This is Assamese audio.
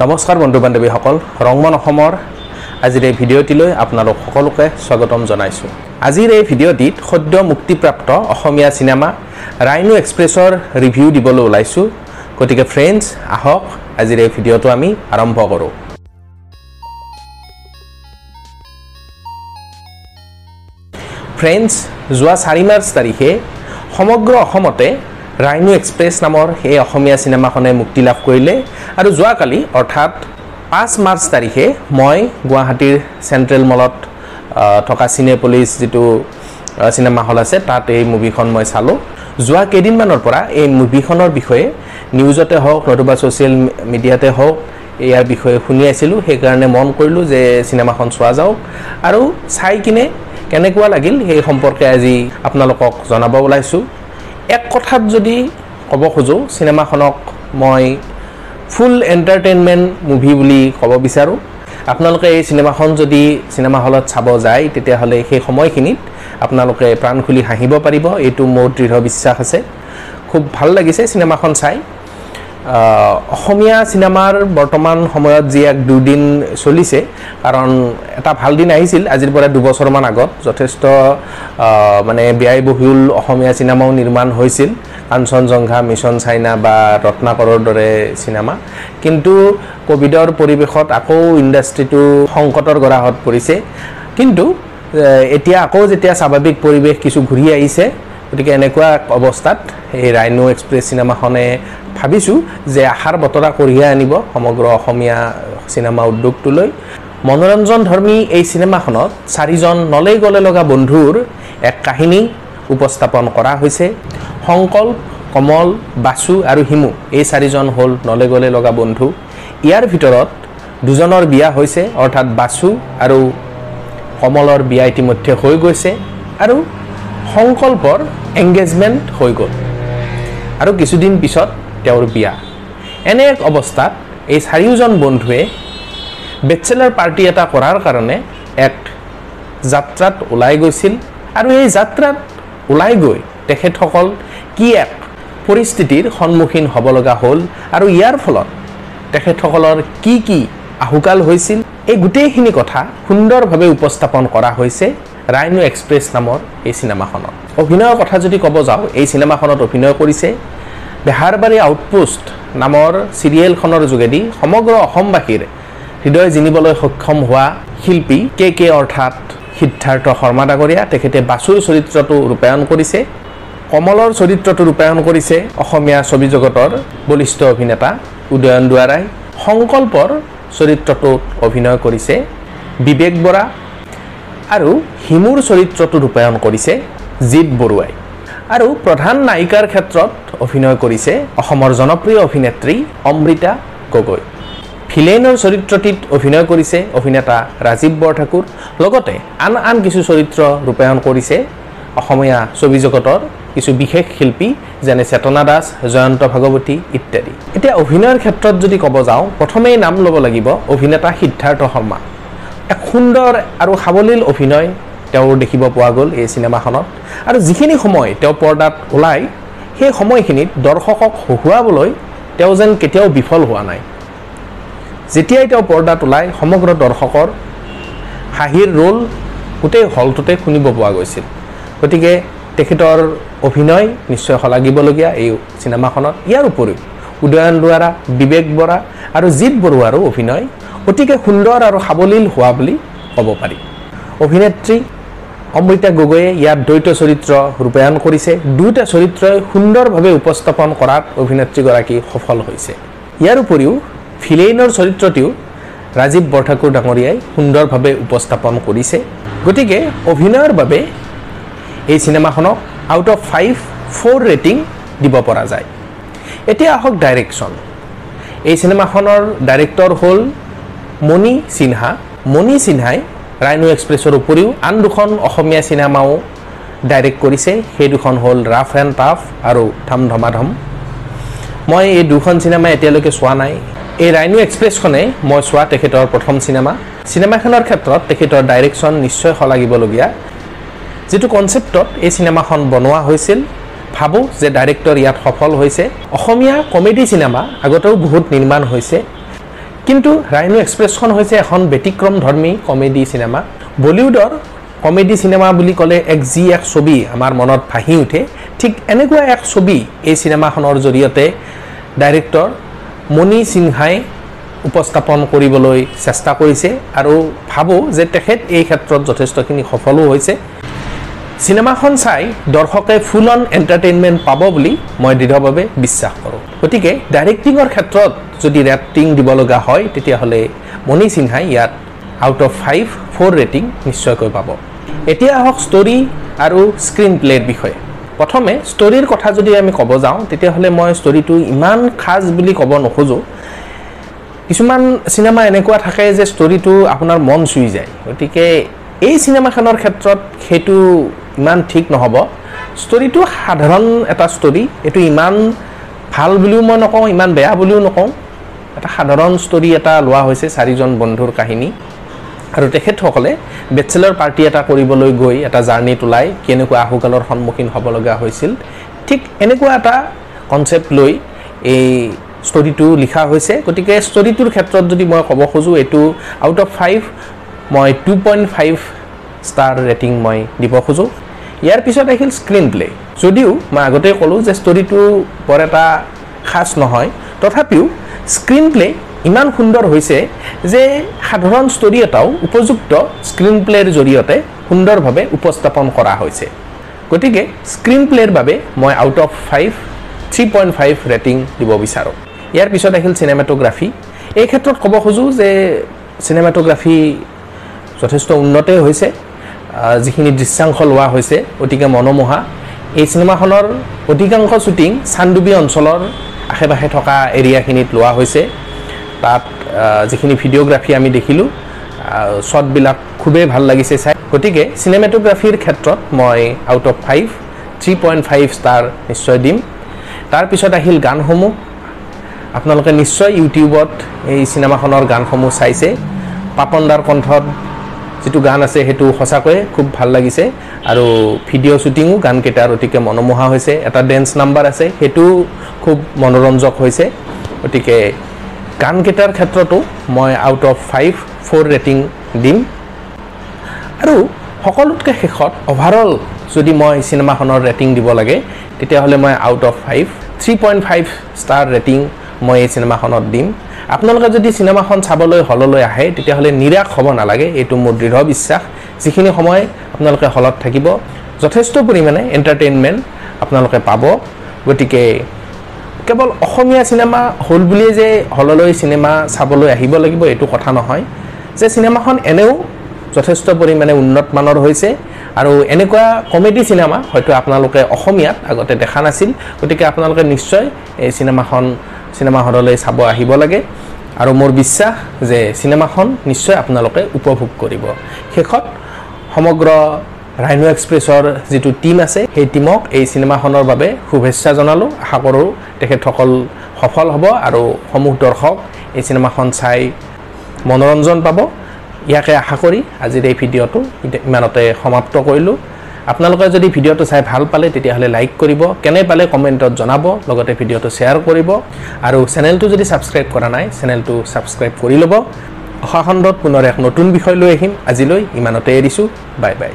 নমস্কাৰ বন্ধু বান্ধৱীসকল ৰংমন অসমৰ আজিৰ এই ভিডিঅ'টিলৈ আপোনালোক সকলোকে স্বাগতম জনাইছোঁ। আজিৰ এই ভিডিঅ'টিত সদ্য মুক্তিপ্ৰাপ্ত অসমীয়া চিনেমা ৰাইনো এক্সপ্ৰেছৰ ৰিভিউ দিবলৈ ওলাইছোঁ। গতিকে ফ্ৰেণ্ডছ আহক আজিৰ এই ভিডিঅ'টো আমি আৰম্ভ কৰোঁ। ফ্ৰেণ্ডছ যোৱা চাৰি মাৰ্চ তাৰিখে সমগ্ৰ অসমতে ৰাইনো এক্সপ্ৰেছ নামৰ সেই অসমীয়া চিনেমাখনে মুক্তি লাভ কৰিলে। আৰু যোৱাকালি অৰ্থাৎ পাঁচ মাৰ্চ তাৰিখে মই গুৱাহাটীৰ চেণ্ট্ৰেল মলত থকা চিনেপলিছ যিটো চিনেমা হল আছে তাত এই মুভিখন মই চালোঁ। যোৱা কেইদিনমানৰ পৰা এই মুভিখনৰ বিষয়ে নিউজতে হওক নতুবা ছ'চিয়েল মিডিয়াতে হওক ইয়াৰ বিষয়ে শুনি আছিলোঁ। সেইকাৰণে মন কৰিলোঁ যে চিনেমাখন চোৱা যাওক। আৰু চাই কিনে কেনেকুৱা লাগিল সেই সম্পৰ্কে আজি আপোনালোকক জনাব ওলাইছোঁ। এক কথাত যদি ক'ব খোজোঁ চিনেমাখনক মই ফুল এণ্টাৰটেইনমেণ্ট মুভি বুলি ক'ব বিচাৰোঁ। আপোনালোকে এই চিনেমাখন যদি চিনেমা হলত চাব যায় তেতিয়াহ'লে সেই সময়খিনিত আপোনালোকে প্ৰাণ খুলি হাঁহিব পাৰিব। এইটো মোৰ দৃঢ় বিশ্বাস আছে। খুব ভাল লাগিছে চিনেমাখন চাই। অসমীয়া চিনেমাৰ বৰ্তমান সময়ত যি এক দুদিন চলিছে কাৰণ এটা ভাল দিন আহিছিল আজিৰ পৰা দুবছৰমান আগত। যথেষ্ট মানে ব্যয়বহুল অসমীয়া চিনেমাও নিৰ্মাণ হৈছিল। কাঞ্চনজংঘা মিছন চাইনা বা ৰত্নাকৰৰ দৰে চিনেমা। কিন্তু ক'ভিডৰ পৰিৱেশত আকৌ ইণ্ডাষ্ট্ৰিটো সংকটৰ গৰাহত পৰিছে। কিন্তু এতিয়া আকৌ যেতিয়া স্বাভাৱিক পৰিৱেশ কিছু ঘূৰি আহিছে গতিকে এনেকুৱা অৱস্থাত এই ৰাইনো এক্সপ্ৰেছ চিনেমাখনে ভাবিছোঁ যে আশাৰ বতৰা কঢ়িয়াই আনিব সমগ্ৰ অসমীয়া চিনেমা উদ্যোগটোলৈ। মনোৰঞ্জন ধৰ্মী এই চিনেমাখনত চাৰিজন নলেই গলে লগা বন্ধুৰ এক কাহিনী উপস্থাপন কৰা হৈছে। সংকল্প কমল বাসু আৰু হিমু এই চাৰিজন হ'ল নলে গলে লগা বন্ধু। ইয়াৰ ভিতৰত দুজনৰ বিয়া হৈছে অৰ্থাৎ বাসু আৰু কমলৰ বিয়া ইতিমধ্যে হৈ গৈছে আৰু সংকল্পৰ এংগেজমেণ্ট হৈ গ'ল। আৰু কিছুদিন পিছত তেওঁৰ বিয়া। এনে এক অৱস্থাত এই চাৰিওজন বন্ধুৱে বেচেলাৰ পাৰ্টি এটা কৰাৰ কাৰণে এক যাত্ৰাত ওলাই গৈছিল আৰু এই যাত্ৰাত ওলাই গৈ তেখেতসকল কি এক পৰিস্থিতিৰ সন্মুখীন হ'ব লগা হ'ল আৰু ইয়াৰ ফলত তেখেতসকলৰ কি কি আহুকাল হৈছিল এই গোটেইখিনি কথা সুন্দৰভাৱে উপস্থাপন কৰা হৈছে। ৰাইনো এক্সপ্ৰেছ নামৰ এই চিনেমাখনত। অভিনয়ৰ কথা যদি ক'ব যাওঁ এই চিনেমাখনত অভিনয় কৰিছে বেহাৰবাৰী আউটপোষ্ট নামৰ চিৰিয়েলখনৰ যোগেদি সমগ্ৰ অসমবাসীৰ হৃদয় জিনিবলৈ সক্ষম হোৱা শিল্পী কে কে অৰ্থাৎ সিদ্ধাৰ্থ শৰ্মা ডাঙৰীয়া তেখেতে বাসুৰ চৰিত্ৰটো ৰূপায়ণ কৰিছে কমলৰ চৰিত্ৰটো ৰূপায়ণ কৰিছে অসমীয়া ছবি জগতৰ বলিষ্ঠ অভিনেতা উদয়ন দুৱাৰাই। সংকল্পৰ চৰিত্ৰটোত অভিনয় কৰিছে বিবেক বৰা আৰু হিমুৰ চৰিত্ৰটো ৰূপায়ণ কৰিছে জিৎ বৰুৱাই। আৰু প্ৰধান নায়িকাৰ ক্ষেত্ৰত অভিনয় কৰিছে অসমৰ জনপ্ৰিয় অভিনেত্ৰী অমৃতা গগৈ। ভিলেইনৰ চৰিত্ৰটিত অভিনয় কৰিছে অভিনেতা ৰাজীৱ বৰঠাকুৰ লগতে আন আন কিছু চৰিত্ৰ ৰূপায়ণ কৰিছে অসমীয়া ছবি জগতৰ কিছু বিশেষ শিল্পী যেনে চেতনা দাস জয়ন্ত ভাগৱতী ইত্যাদি। এতিয়া অভিনয়ৰ ক্ষেত্ৰত যদি ক'ব যাওঁ প্ৰথমেই নাম ল'ব লাগিব অভিনেতা সিদ্ধাৰ্থ শৰ্মা। এক সুন্দৰ আৰু সাৱলীল অভিনয় তেওঁৰ দেখিব পোৱা গ'ল এই চিনেমাখনত। আৰু যিখিনি সময় তেওঁ পৰ্দাত ওলায় সেই সময়খিনিত দৰ্শকক হহুৱাবলৈ তেওঁ যেন কেতিয়াও বিফল হোৱা নাই। যেতিয়াই তেওঁ পৰ্দাত ওলায় সমগ্ৰ দৰ্শকৰ হাঁহিৰ ৰোল গোটেই হলটোতে শুনিব পোৱা গৈছিল। গতিকে তেখেতৰ অভিনয় নিশ্চয় শলাগিবলগীয়া এই চিনেমাখনত। ইয়াৰ উপৰিও উদয়ন দুৱাৰা বিবেক বৰা আৰু জিৎ বৰুৱাৰো অভিনয় অতিকে সুন্দৰ আৰু সাৱলীল হোৱা বুলি ক'ব পাৰি। অভিনেত্ৰী অমৃতা গগৈয়ে ইয়াত দ্বৈত চৰিত্ৰ ৰূপায়ণ কৰিছে। দুয়োটা চৰিত্ৰই সুন্দৰভাৱে উপস্থাপন কৰাত অভিনেত্ৰীগৰাকী সফল হৈছে। ইয়াৰ উপৰিও ভিলেইনৰ চৰিত্ৰটিও ৰাজীৱ বৰঠাকুৰ ডাঙৰীয়াই সুন্দৰভাৱে উপস্থাপন কৰিছে। গতিকে অভিনয়ৰ বাবে এই চিনেমাখনক out of five four rating দিব পৰা যায়। এতিয়া আহক ডাইৰেকশ্যন এই চিনেমাখনৰ ডাইৰেক্টৰ হ'ল মণি সিনহা। মণি সিনহাই ৰাইনো এক্সপ্ৰেছৰ উপৰিও আন দুখন অসমীয়া চিনেমাও ডাইৰেক্ট কৰিছে। সেই দুখন হ'ল ৰাফ এণ্ড টাফ আৰু ধম ধমাধম মই এই দুখন চিনেমা এতিয়ালৈকে চোৱা নাই। এই ৰাইনো এক্সপ্ৰেছখনে মই চোৱা তেখেতৰ প্ৰথম চিনেমা। চিনেমাখনৰ ক্ষেত্ৰত তেখেতৰ ডাইৰেকশ্যন নিশ্চয় শলাগিবলগীয়া যিটো কনচেপ্টত এই চিনেমাখন বনোৱা হৈছিল ভাবোঁ যে ডাইৰেক্টৰ ইয়াত সফল হৈছে। অসমীয়া কমেডি চিনেমা আগতেও বহুত নিৰ্মাণ হৈছে। কিন্তু ৰাইনো এক্সপ্ৰেছখন হৈছে এখন ব্যতিক্ৰমধৰ্মী কমেডি চিনেমা। বলিউডৰ কমেডি চিনেমা বুলি ক'লে এক যি এক ছবি আমাৰ মনত ভাহি উঠে ঠিক এনেকুৱা এক ছবি এই চিনেমাখনৰ জৰিয়তে ডাইৰেক্টৰ মণি সিনহাই উপস্থাপন কৰিবলৈ চেষ্টা কৰিছে আৰু ভাবোঁ যে তেখেত এই ক্ষেত্ৰত যথেষ্টখিনি সফলো হৈছে। চিনেমাখন চাই দৰ্শকে ফুল অন এণ্টাৰটেইনমেণ্ট পাব বুলি মই দৃঢ়ভাৱে বিশ্বাস কৰোঁ। গতিকে ডাইৰেক্টিঙৰ ক্ষেত্ৰত যদি ৰেটিং দিব লগা হয় তেতিয়াহ'লে মণি সিনহাই ইয়াত out of five four rating নিশ্চয়কৈ পাব। এতিয়া আহক ষ্টৰী আৰু স্ক্ৰীণ প্লেৰ বিষয়ে। প্ৰথমে ষ্টৰীৰ কথা যদি আমি ক'ব যাওঁ তেতিয়াহ'লে মই ষ্টৰীটো ইমান খাজ বুলি ক'ব নোখোজোঁ। কিছুমান চিনেমা এনেকুৱা থাকে যে ষ্টৰীটো আপোনাৰ মন চুই যায়। গতিকে এই চিনেমাখনৰ ক্ষেত্ৰত সেইটো ইমান ঠিক নহ'ব। ষ্টৰীটো সাধাৰণ এটা ষ্টৰী এইটো ইমান ভাল বুলিও মই নকওঁ ইমান বেয়া বুলিও নকওঁ। এটা সাধাৰণ ষ্টৰী এটা লোৱা হৈছে চাৰিজন বন্ধুৰ কাহিনী। আৰু তেখেতসকলে বেচেলৰ পাৰ্টি এটা কৰিবলৈ গৈ এটা জাৰ্ণিত ওলাই কেনেকুৱা আহুকালৰ সন্মুখীন হ'ব লগা হৈছিল। ঠিক এনেকুৱা এটা কনচেপ্ট লৈ এই ষ্টৰিটো লিখা হৈছে। গতিকে ষ্টৰিটোৰ ক্ষেত্ৰত যদি মই ক'ব খোজোঁ এইটো আউট অফ ফাইভ মই two point five star rating মই দিব খোজোঁ। ইয়াৰ পিছত আহিল স্ক্ৰীণ প্লে যদিও মই আগতেই ক'লোঁ যে ষ্টৰিটো বৰ এটা খাচ নহয় তথাপিও স্ক্ৰীণ প্লে ইমান সুন্দৰ হৈছে যে সাধাৰণ ষ্টৰি এটাও উপযুক্ত স্ক্ৰীণ প্লেৰ জৰিয়তে সুন্দৰভাৱে উপস্থাপন কৰা হৈছে। গতিকে স্ক্ৰীণ প্লেৰ বাবে মই out of five three point five rating দিব বিচাৰোঁ। ইয়াৰ পিছত আহিল চিনেমাটোগ্ৰাফী এই ক্ষেত্ৰত ক'ব খোজোঁ যে চিনেমাটোগ্ৰাফী যথেষ্ট উন্নতেই হৈছে। যিখিনি দৃশ্যাংশ লোৱা হৈছে অতিকে মনোমোহা। এই চিনেমাখনৰ অধিকাংশ শ্বুটিং চান্দুবি অঞ্চলৰ আশে পাশে থকা এৰিয়াখিনিত লোৱা হৈছে। তাত যিখিনি ভিডিঅ'গ্ৰাফী আমি দেখিলোঁ শ্বটবিলাক খুবেই ভাল লাগিছে চাই। গতিকে চিনেমেটোগ্ৰাফীৰ ক্ষেত্ৰত মই out of five three point five star নিশ্চয় দিম। তাৰপিছত আহিল গানসমূহ। আপোনালোকে নিশ্চয় ইউটিউবত এই চিনেমাখনৰ গানসমূহ চাইছে। পাপন দাৰ কণ্ঠত যিটো গান আছে সেইটো সঁচাকৈয়ে খুব ভাল লাগিছে। আৰু ভিডিঅ' শ্বুটিঙো গানকেইটাৰ অতিকে মনোমোহা হৈছে। এটা ডেন্স নাম্বাৰ আছে সেইটো খুব মনোৰঞ্জক হৈছে। গতিকে গানকেইটাৰ ক্ষেত্ৰতো মই out of five four rating দিম। আৰু সকলোতকৈ শেষত অভাৰঅল যদি মই চিনেমাখনৰ ৰেটিং দিব লাগে তেতিয়াহ'লে মই out of five three point five star rating মই এই চিনেমাখনত দিম। আপোনালোকে যদি চিনেমাখন চাবলৈ হললৈ আহে তেতিয়াহ'লে নিৰাশ হ'ব নালাগে। এইটো মোৰ দৃঢ় বিশ্বাস। যিখিনি সময় আপোনালোকে হলত থাকিব যথেষ্ট পৰিমাণে এণ্টাৰটেইনমেণ্ট আপোনালোকে পাব। গতিকে কেৱল অসমীয়া চিনেমা হ'ল বুলিয়ে যে হললৈ চিনেমা চাবলৈ আহিব লাগিব এইটো কথা নহয়। যে চিনেমাখন এনেও যথেষ্ট পৰিমাণে উন্নত মানৰ হৈছে আৰু এনেকুৱা কমেডি চিনেমা হয়তো আপোনালোকে অসমীয়াত আগতে দেখা নাছিল। গতিকে আপোনালোকে নিশ্চয় এই চিনেমাখন চিনেমা হললৈ চাব আহিব লাগে। আৰু মোৰ বিশ্বাস যে চিনেমাখন নিশ্চয় আপোনালোকে উপভোগ কৰিব। শেষত সমগ্ৰ ৰাইনো এক্সপ্ৰেছৰ যিটো টীম আছে সেই টীমক এই চিনেমাখনৰ বাবে শুভেচ্ছা জনালোঁ। আশা কৰোঁ তেখেতসকল সফল হ'ব আৰু সমূহ দৰ্শক এই চিনেমাখন চাই মনোৰঞ্জন পাব। ইয়াকে আশা কৰি আজিৰ এই ভিডিঅ'টো ইমানতে সমাপ্ত কৰিলোঁ। আপোনালোকে যদি ভিডিঅ'টো চাই ভাল পালে তেতিয়াহ'লে লাইক কৰিব। কেনে পালে কমেণ্টত জনাব লগতে ভিডিঅ'টো শ্বেয়াৰ কৰিব। আৰু চেনেলটো যদি ছাবস্ক্ৰাইব কৰা নাই চেনেলটো ছাবস্ক্ৰাইব কৰি ল'ব। অহা খণ্ডত পুনৰ এক নতুন বিষয় লৈ আহিম। আজিলৈ ইমানতে এৰিছোঁ। Bye bye